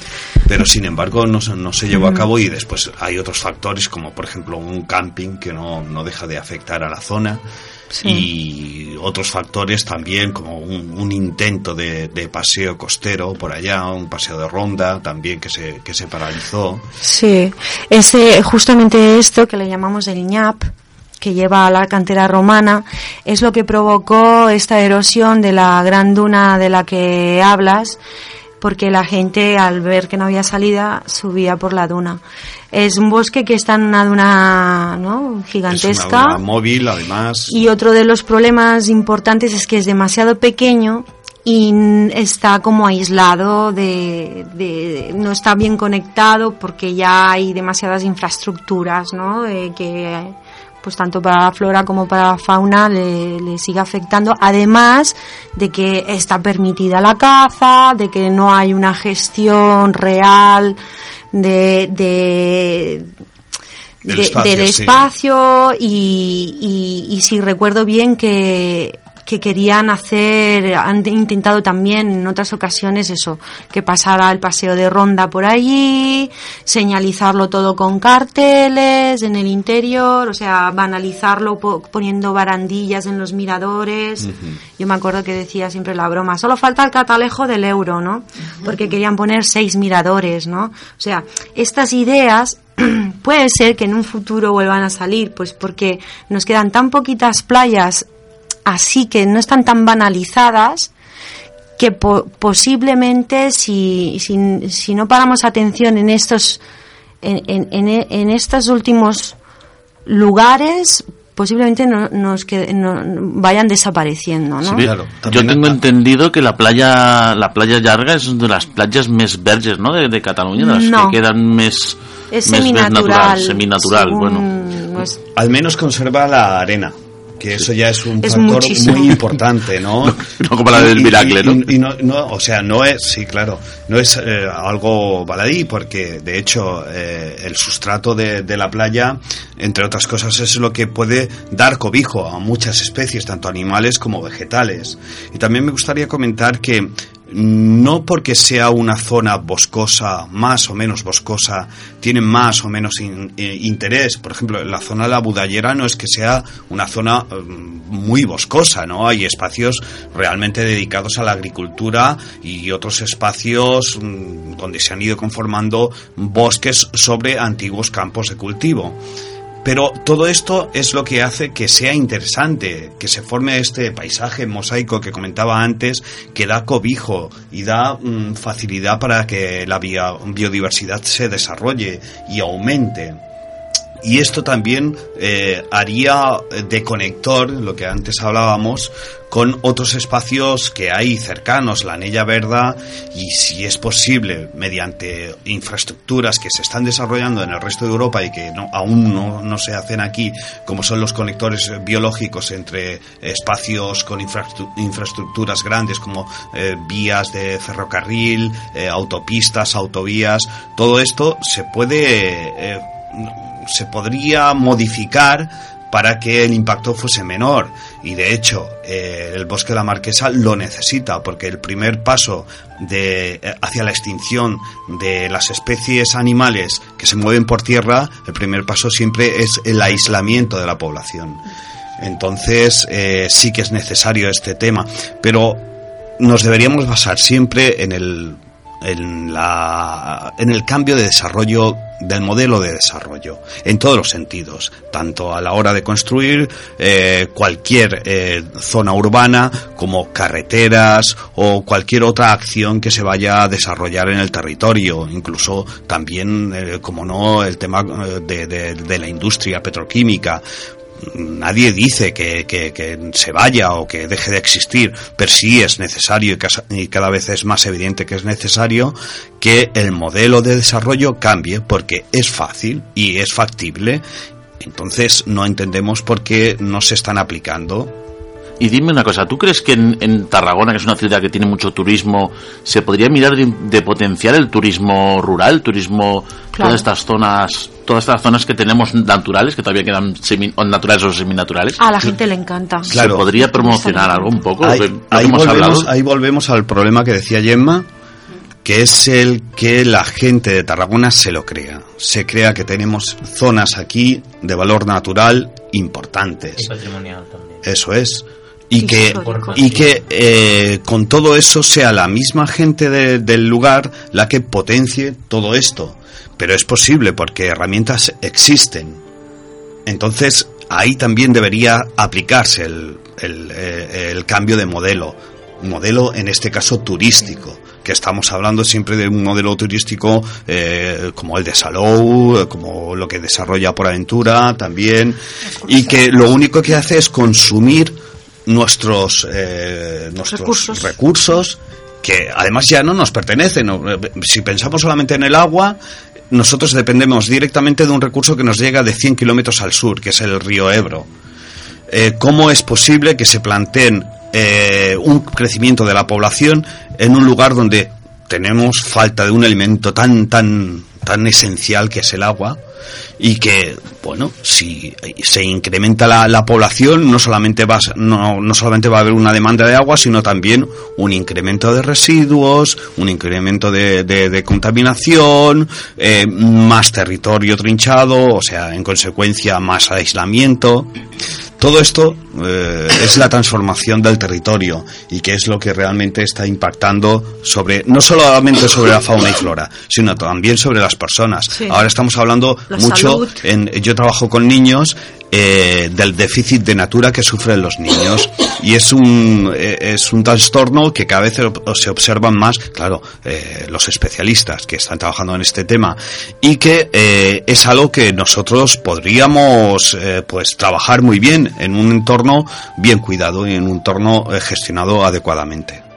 Pero sin embargo no, no se llevó a cabo y después hay otros factores como por ejemplo un camping que no, no deja de afectar a la zona. y otros factores también como un, intento de, paseo costero por allá, un paseo de ronda también que se, que se paralizó. Sí, ese, justamente esto que le llamamos el ñap, que lleva a la cantera romana, es lo que provocó esta erosión de la gran duna de la que hablas, porque la gente al ver que no había salida subía por la duna. Es un bosque que está en una duna ¿no? gigantesca. Es una móvil, además. Y otro de los problemas importantes es que es demasiado pequeño y está como aislado de, de, no está bien conectado porque ya hay demasiadas infraestructuras ¿no? Eh, que pues tanto para la flora como para la fauna le, sigue afectando, además de que está permitida la caza, de que no hay una gestión real de, de del espacio, y, y, si recuerdo bien que que querían hacer, han intentado también en otras ocasiones eso, que pasara el paseo de ronda por allí, señalizarlo todo con carteles en el interior, o sea, banalizarlo poniendo barandillas en los miradores. Yo me acuerdo que decía siempre la broma, solo falta el catalejo del euro, ¿no? Porque querían poner seis miradores, ¿no? O sea, estas ideas [CLEARS THROAT] puede ser que en un futuro vuelvan a salir, pues porque nos quedan tan poquitas playas así que no están tan banalizadas que posiblemente si, si, si, no paramos atención en estos en, en, en, estos últimos lugares posiblemente no, nos que, no, vayan desapareciendo, ¿no? Sí, Claro, Yo tengo entendido que la playa la playa Llarga es de las playas más verges, ¿no? De, de Cataluña, de las No. que quedan más Es más seminatural. naturals, seminatural, según bueno. Al menos conserva la arena. Que eso ya es un Es factor muchísimo. muy importante, ¿no? [LAUGHS] No como la del Y- y- ¿no? Y, no, no, o sea, no es, sí, claro, no es eh, algo baladí, porque de hecho eh, el sustrato de, de la playa, entre otras cosas, es lo que puede dar cobijo a muchas especies, tanto animales como vegetales. Y también me gustaría comentar que no porque sea una zona boscosa, más o menos boscosa, tiene más o menos eh, interés. Por ejemplo, la zona de la Budallera no es que sea una zona eh, muy boscosa, ¿no? Hay espacios realmente dedicados a la agricultura y otros espacios mm, donde se han ido conformando bosques sobre antiguos campos de cultivo. Pero todo esto es lo que hace que sea interesante, que se forme este paisaje mosaico que comentaba antes, que da cobijo y da mm, facilidad para que la bio- biodiversidad se desarrolle y aumente. Y esto también eh, haría de conector, lo que antes hablábamos, con otros espacios que hay cercanos, la Anella Verda, y si es posible, mediante infraestructuras que se están desarrollando en el resto de Europa y que no, aún no, no se hacen aquí, como son los conectores biológicos entre espacios con infraestructuras grandes como eh, vías de ferrocarril, eh, autopistas, autovías, todo esto se puede... eh, se podría modificar para que el impacto fuese menor. Y de hecho eh, el bosque de la marquesa lo necesita porque el primer paso de eh, hacia la extinción de las especies animales que se mueven por tierra el primer paso siempre es el aislamiento de la población. Entonces eh, sí que es necesario este tema pero nos deberíamos basar siempre en el en, la, en el cambio de desarrollo del modelo de desarrollo en todos los sentidos tanto a la hora de construir eh, cualquier eh, zona urbana como carreteras o cualquier otra acción que se vaya a desarrollar en el territorio incluso también eh, como no el tema de la industria petroquímica nadie dice que, que, que, se vaya o que deje de existir, pero sí es necesario y, cada vez es más evidente que es necesario que el modelo de desarrollo cambie porque es fácil y es factible. Entonces no entendemos por qué no se están aplicando y dime una cosa, ¿tú crees que en, en, Tarragona, que es una ciudad que tiene mucho turismo, se podría mirar de, de potenciar el turismo rural, el turismo, claro. todas estas zonas, todas estas zonas que tenemos naturales, que todavía quedan semi, naturales o seminaturales? A la gente le encanta. Claro. ¿Se podría promocionar algo un poco? Ahí, ahí, volvemos, ahí volvemos al problema que decía Gemma, que es el que la gente de Tarragona se lo crea. Se crea que tenemos zonas aquí de valor natural importantes. Y patrimonial también. Eso es y que, y que eh, con todo eso sea la misma gente de, del lugar la que potencie todo esto. Pero es posible porque herramientas existen. Entonces ahí también debería aplicarse el, el, eh, el cambio de modelo. Modelo en este caso turístico que estamos hablando siempre de un modelo turístico eh, como el de Salou, como lo que desarrolla por aventura también, y que lo único que hace es consumir nuestros, eh, nuestros recursos. recursos. que además ya no nos pertenecen. Si pensamos solamente en el agua, nosotros dependemos directamente de un recurso que nos llega de 100 kilómetros al sur, que es el río Ebro. Eh, ¿Cómo es posible que se planteen eh, un crecimiento de la población en un lugar donde tenemos falta de un alimento tan, tan, tan esencial que es el agua? Y que bueno si se incrementa la, la población no solamente va no, no, solamente va a haber una demanda de agua sino también un incremento de residuos un incremento de, de, de contaminación eh, más territorio trinchado o sea en consecuencia más aislamiento todo esto eh, es la transformación del territorio y que es lo que realmente está impactando sobre no solamente sobre la fauna y flora sino también sobre las personas Sí. ahora estamos hablando La mucho salud. en, yo trabajo con niños eh, del déficit de natura que sufren los niños. Y es un eh, es un trastorno que cada vez se observan más claro eh, los especialistas que están trabajando en este tema. Y que eh, es algo que nosotros podríamos pues trabajar muy bien en un entorno bien cuidado y en un entorno gestionado adecuadamente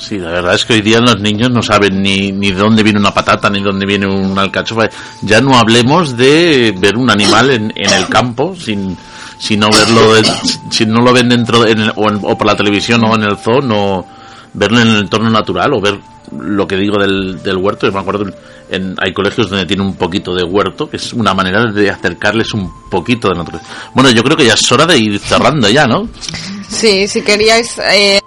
Sí, la verdad es que hoy día los niños no saben ni, ni dónde viene una patata ni dónde viene un alcachofa. Ya no hablemos de ver un animal en, en el campo sin, si no verlo, si no lo ven dentro en el- o, en- o por la televisión o en el zoo, no verlo en el entorno natural o ver lo que digo del, del huerto. Yo me acuerdo, en, hay colegios donde tiene un poquito de huerto, que es una manera de acercarles un poquito de naturaleza. Bueno, yo creo que ya es hora de ir cerrando ya, ¿no? Sí, si queríais eh,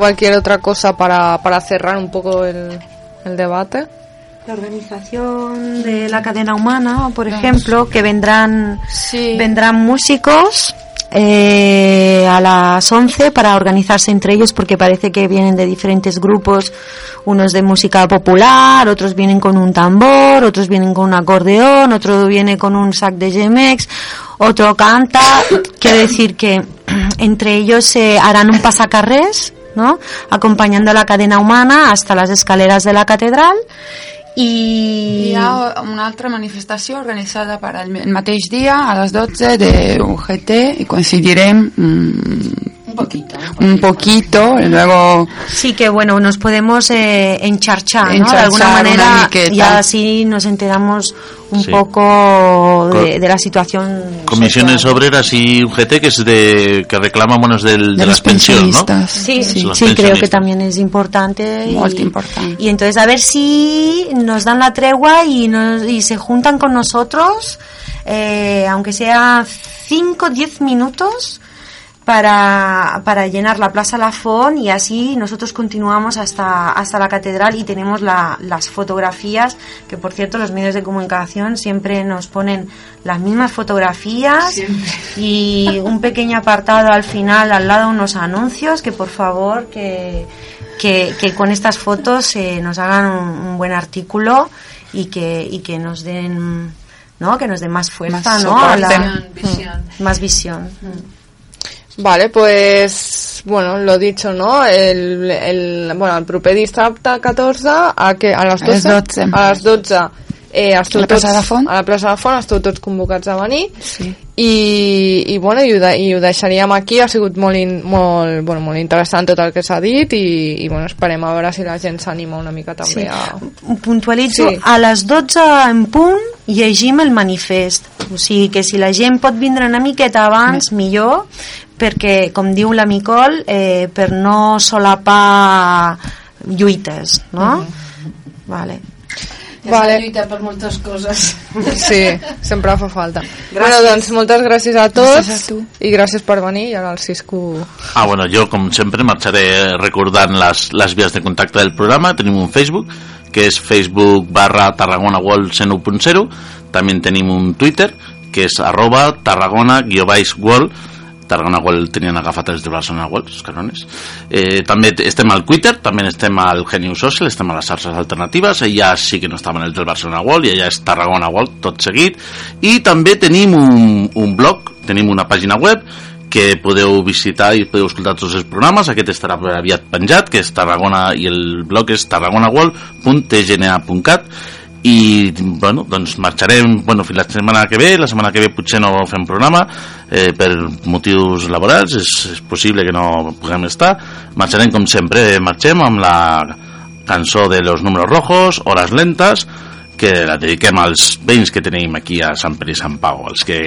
cualquier otra cosa para, para cerrar un poco el, el debate. La organización de la cadena humana, por ejemplo, que vendrán, vendrán músicos eh, a las 11 para organizarse entre ellos porque parece que vienen de diferentes grupos, unos de música popular, otros vienen con un tambor, otros vienen con un acordeón, otro viene con un sac de gemex, otro canta, [COUGHS] quiero decir que [CLEARS THROAT] entre ellos se harán un pasacarrés, ¿no? acompañando a la cadena humana hasta las escaleras de la catedral i Hi ha una altra manifestació organitzada per al mateix dia a les 12 de UGT i coincidirem mm, poquito. un poquito y luego Sí, que bueno, nos podemos eh, encharchar, ¿no? De Encharchar alguna una manera y así nos enteramos un Sí. poco de, de la situación. Comisiones social. Obreras y UGT que es de que reclama bonos del, de, de las pensiones, ¿no? Sí, Sí, sí, creo que también es importante. Molt y, important. y entonces a ver si nos dan la tregua y, nos, y se juntan con nosotros, eh, aunque sea 5 o 10 minutos, para, para llenar la Plaza Lafón y así nosotros continuamos hasta, hasta la catedral y tenemos la- las fotografías, que por cierto los medios de comunicación siempre nos ponen las mismas fotografías y un pequeño apartado al final, al lado unos anuncios, que por favor que, que, que con estas fotos eh, nos hagan un, un buen artículo y que, y que nos den... ¿no? que nos den más fuerza, Más ¿no? A la-. Visión. Mm, más visión. Vale, pues bueno, lo dicho, ¿no? El, el, bueno, el proper dissabte 14 a, que, a les 12, A les 12. a les 12 eh, esteu A la plaça tots, de Font. a la plaça de Font esteu tots convocats a venir Sí. i, i, bueno, i, ho, de, i ho deixaríem aquí ha sigut molt, in, molt, bueno, molt interessant tot el que s'ha dit i, i bueno, esperem a veure si la gent s'anima una mica també Sí. a... Puntualitzo, Sí. a les 12 en punt llegim el manifest. O sigui que si la gent pot vindre una miqueta abans, millor, perquè, com diu la Micol, eh, per no solapar lluites, no? Vale. Ja Vale. vale. lluita per moltes coses. Sí, sempre fa falta. Bueno, doncs moltes gràcies a tots Gràcies a tu. i gràcies per venir i ara el Cisco... Ah, bueno, yo como siempre marcharé recordando las, las vías de contacto del programa. Tenemos un Facebook, que es Facebook barra Tarragona World 1.0. También tenemos un Twitter, que es arroba Tarragona World. Tarragona World tenien agafat els de Barcelona World, els cabrones. Eh, també estem al Twitter, també estem al Genius Social, estem a les xarxes alternatives, allà sí que no estaven els del Barcelona World, i allà és Tarragona World, tot seguit. I també tenim un, un blog, tenim una pàgina web, que podeu visitar i podeu escoltar tots els programes. Aquest estarà aviat penjat, que és Tarragona, i el blog és tarragonaworld.tgna.cat i bueno, doncs marxarem bueno, fins la setmana que ve, la setmana que ve potser no fem programa eh, per motius laborals és, és possible que no puguem estar marxarem com sempre, marxem amb la cançó de los números rojos Hores lentes que la dediquem als veïns que tenim aquí a Sant Pere i Sant Pau els que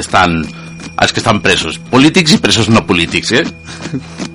estan els que estan presos polítics i presos no polítics eh? [LAUGHS]